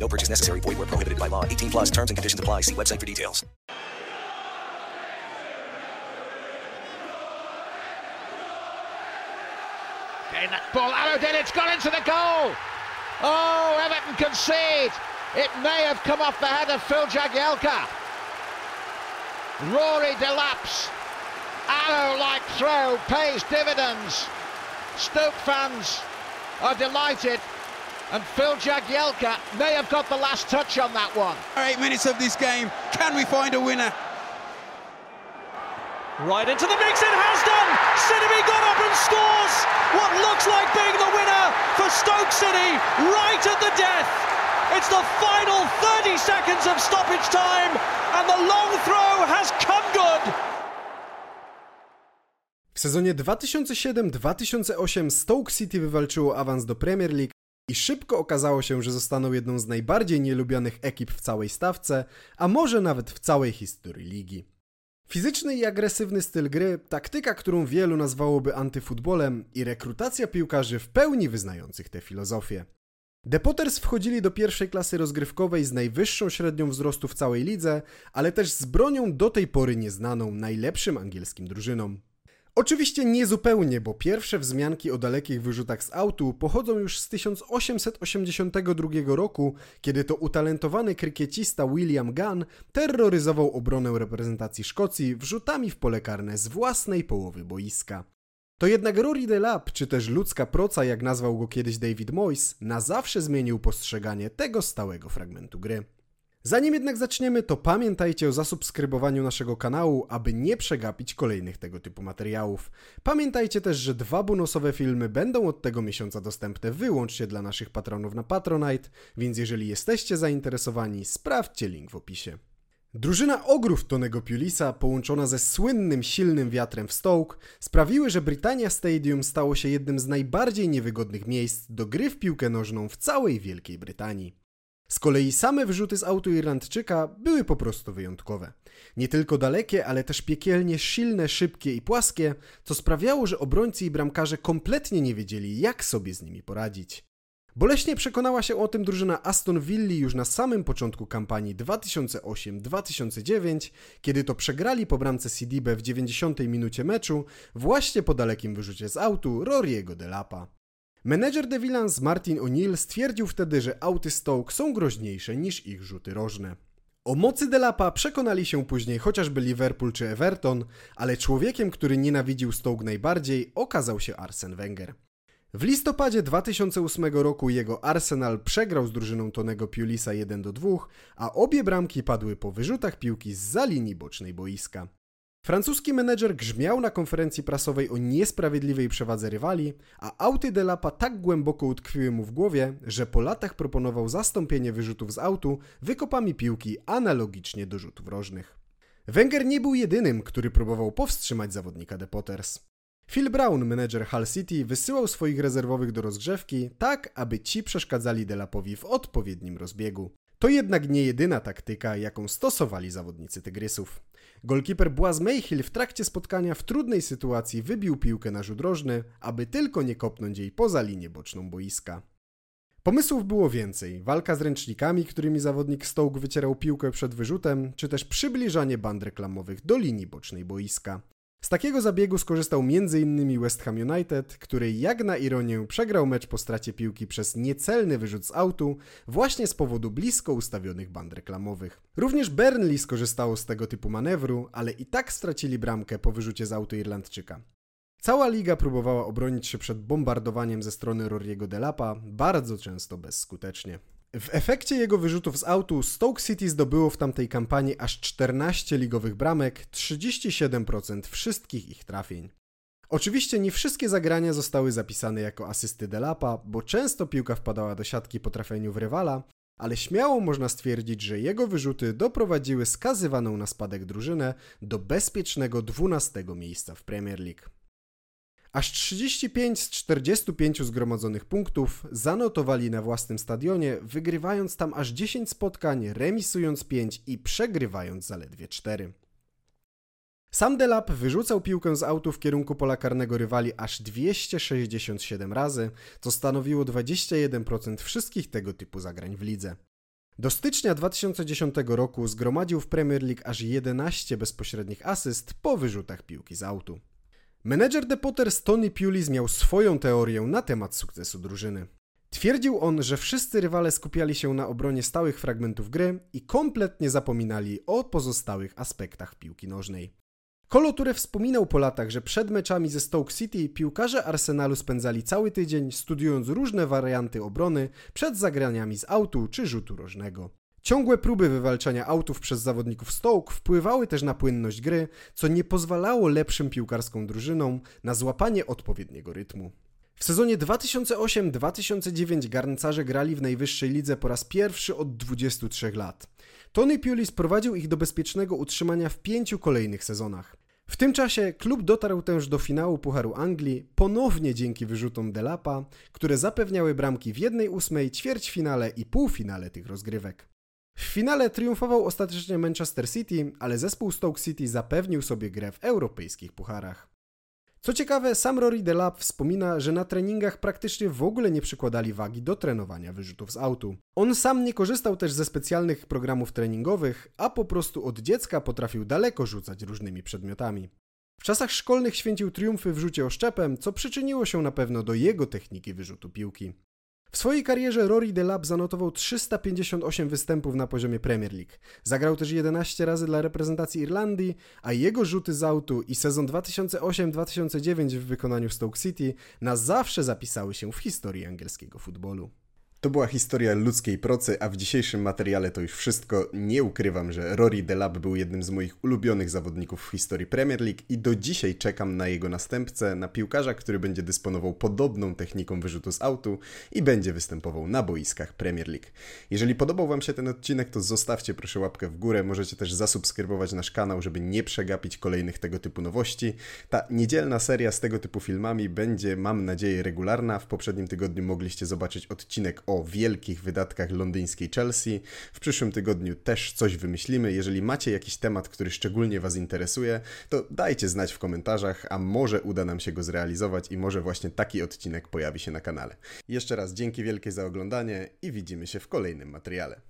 No purchase necessary. Void where prohibited by law. 18 plus terms and conditions apply. See website for details. In that ball, Arrowdale, it's gone into the goal. Oh, Everton concede. It may have come off the head of Phil Jagielka. Rory Delaps, arrow-like throw pays dividends. Stoke fans are delighted, and Phil Jagielka may have got the last touch on that one. Eight minutes of this game. Can we find a winner? Right into the mix, it has done! City got up and scores! What looks like being the winner for Stoke City right at the death! It's the final 30 seconds of stoppage time, and the long throw has come good! W sezonie 2007-2008 Stoke City wywalczyło awans do Premier League i szybko okazało się, że zostaną jedną z najbardziej nielubianych ekip w całej stawce, a może nawet w całej historii ligi. Fizyczny i agresywny styl gry, taktyka, którą wielu nazwałoby antyfutbolem i rekrutacja piłkarzy w pełni wyznających tę filozofię. The Potters wchodzili do pierwszej klasy rozgrywkowej z najwyższą średnią wzrostu w całej lidze, ale też z bronią do tej pory nieznaną najlepszym angielskim drużynom. Oczywiście nie zupełnie, bo pierwsze wzmianki o dalekich wyrzutach z autu pochodzą już z 1882 roku, kiedy to utalentowany krykiecista William Gunn terroryzował obronę reprezentacji Szkocji wrzutami w pole karne z własnej połowy boiska. To jednak Rory Delap, czy też ludzka proca, jak nazwał go kiedyś David Moyes, na zawsze zmienił postrzeganie tego stałego fragmentu gry. Zanim jednak zaczniemy, to pamiętajcie o zasubskrybowaniu naszego kanału, aby nie przegapić kolejnych tego typu materiałów. Pamiętajcie też, że dwa bonusowe filmy będą od tego miesiąca dostępne wyłącznie dla naszych patronów na Patronite, więc jeżeli jesteście zainteresowani, sprawdźcie link w opisie. Drużyna ogrów Tonego Pulisa, połączona ze słynnym silnym wiatrem w Stoke, sprawiły, że Britannia Stadium stało się jednym z najbardziej niewygodnych miejsc do gry w piłkę nożną w całej Wielkiej Brytanii. Z kolei same wrzuty z autu Irlandczyka były po prostu wyjątkowe. Nie tylko dalekie, ale też piekielnie silne, szybkie i płaskie, co sprawiało, że obrońcy i bramkarze kompletnie nie wiedzieli, jak sobie z nimi poradzić. Boleśnie przekonała się o tym drużyna Aston Villa już na samym początku kampanii 2008-2009, kiedy to przegrali po bramce Sidibę w 90 minucie meczu właśnie po dalekim wyrzucie z autu Rory'ego Delapa. Menedżer The Villans Martin O'Neill stwierdził wtedy, że auty Stoke są groźniejsze niż ich rzuty rożne. O mocy Delapa przekonali się później chociażby Liverpool czy Everton, ale człowiekiem, który nienawidził Stoke najbardziej, okazał się Arsene Wenger. W listopadzie 2008 roku jego Arsenal przegrał z drużyną Tonego Pulisa 1 do 2, a obie bramki padły po wyrzutach piłki z za linii bocznej boiska. Francuski menedżer grzmiał na konferencji prasowej o niesprawiedliwej przewadze rywali, a auty Delapa tak głęboko utkwiły mu w głowie, że po latach proponował zastąpienie wyrzutów z autu wykopami piłki analogicznie do rzutów rożnych. Wenger nie był jedynym, który próbował powstrzymać zawodnika The Potters. Phil Brown, menedżer Hull City, wysyłał swoich rezerwowych do rozgrzewki, tak aby ci przeszkadzali Delapowi w odpowiednim rozbiegu. To jednak nie jedyna taktyka, jaką stosowali zawodnicy Tygrysów. Golkiper Błaz Mayhill w trakcie spotkania w trudnej sytuacji wybił piłkę na rzut aby tylko nie kopnąć jej poza linię boczną boiska. Pomysłów było więcej. Walka z ręcznikami, którymi zawodnik Stoke wycierał piłkę przed wyrzutem, czy też przybliżanie band reklamowych do linii bocznej boiska. Z takiego zabiegu skorzystał m.in. West Ham United, który jak na ironię przegrał mecz po stracie piłki przez niecelny wyrzut z autu właśnie z powodu blisko ustawionych band reklamowych. Również Burnley skorzystało z tego typu manewru, ale i tak stracili bramkę po wyrzucie z autu Irlandczyka. Cała liga próbowała obronić się przed bombardowaniem ze strony Rory'ego Delapa, bardzo często bezskutecznie. W efekcie jego wyrzutów z autu Stoke City zdobyło w tamtej kampanii aż 14 ligowych bramek, 37% wszystkich ich trafień. Oczywiście nie wszystkie zagrania zostały zapisane jako asysty Delapa, bo często piłka wpadała do siatki po trafieniu w rywala, ale śmiało można stwierdzić, że jego wyrzuty doprowadziły skazywaną na spadek drużynę do bezpiecznego 12 miejsca w Premier League. Aż 35 z 45 zgromadzonych punktów zanotowali na własnym stadionie, wygrywając tam aż 10 spotkań, remisując 5 i przegrywając zaledwie 4. Sam Delap wyrzucał piłkę z autu w kierunku pola karnego rywali aż 267 razy, co stanowiło 21% wszystkich tego typu zagrań w lidze. Do stycznia 2010 roku zgromadził w Premier League aż 11 bezpośrednich asyst po wyrzutach piłki z autu. Menedżer The Potters Tony Pulis miał swoją teorię na temat sukcesu drużyny. Twierdził on, że wszyscy rywale skupiali się na obronie stałych fragmentów gry i kompletnie zapominali o pozostałych aspektach piłki nożnej. Kolo wspominał po latach, że przed meczami ze Stoke City piłkarze Arsenalu spędzali cały tydzień studiując różne warianty obrony przed zagraniami z autu czy rzutu rożnego. Ciągłe próby wywalczania autów przez zawodników Stoke wpływały też na płynność gry, co nie pozwalało lepszym piłkarską drużynom na złapanie odpowiedniego rytmu. W sezonie 2008-2009 garncarze grali w najwyższej lidze po raz pierwszy od 23 lat. Tony Pulis prowadził ich do bezpiecznego utrzymania w pięciu kolejnych sezonach. W tym czasie klub dotarł też do finału Pucharu Anglii, ponownie dzięki wyrzutom Delapa, które zapewniały bramki w jednej ósmej, ćwierćfinale i półfinale tych rozgrywek. W finale triumfował ostatecznie Manchester City, ale zespół Stoke City zapewnił sobie grę w europejskich pucharach. Co ciekawe, sam Rory Delap wspomina, że na treningach praktycznie w ogóle nie przykładali wagi do trenowania wyrzutów z autu. On sam nie korzystał też ze specjalnych programów treningowych, a po prostu od dziecka potrafił daleko rzucać różnymi przedmiotami. W czasach szkolnych święcił triumfy w rzucie oszczepem, co przyczyniło się na pewno do jego techniki wyrzutu piłki. W swojej karierze Rory Delap zanotował 358 występów na poziomie Premier League. Zagrał też 11 razy dla reprezentacji Irlandii, a jego rzuty z autu i sezon 2008-2009 w wykonaniu Stoke City na zawsze zapisały się w historii angielskiego futbolu. To była historia ludzkiej procy, a w dzisiejszym materiale to już wszystko. Nie ukrywam, że Rory Delap był jednym z moich ulubionych zawodników w historii Premier League i do dzisiaj czekam na jego następcę, na piłkarza, który będzie dysponował podobną techniką wyrzutu z autu i będzie występował na boiskach Premier League. Jeżeli podobał Wam się ten odcinek, to zostawcie proszę łapkę w górę. Możecie też zasubskrybować nasz kanał, żeby nie przegapić kolejnych tego typu nowości. Ta niedzielna seria z tego typu filmami będzie, mam nadzieję, regularna. W poprzednim tygodniu mogliście zobaczyć odcinek o wielkich wydatkach londyńskiej Chelsea. W przyszłym tygodniu też coś wymyślimy. Jeżeli macie jakiś temat, który szczególnie Was interesuje, to dajcie znać w komentarzach, a może uda nam się go zrealizować i może właśnie taki odcinek pojawi się na kanale. Jeszcze raz dzięki wielkie za oglądanie i widzimy się w kolejnym materiale.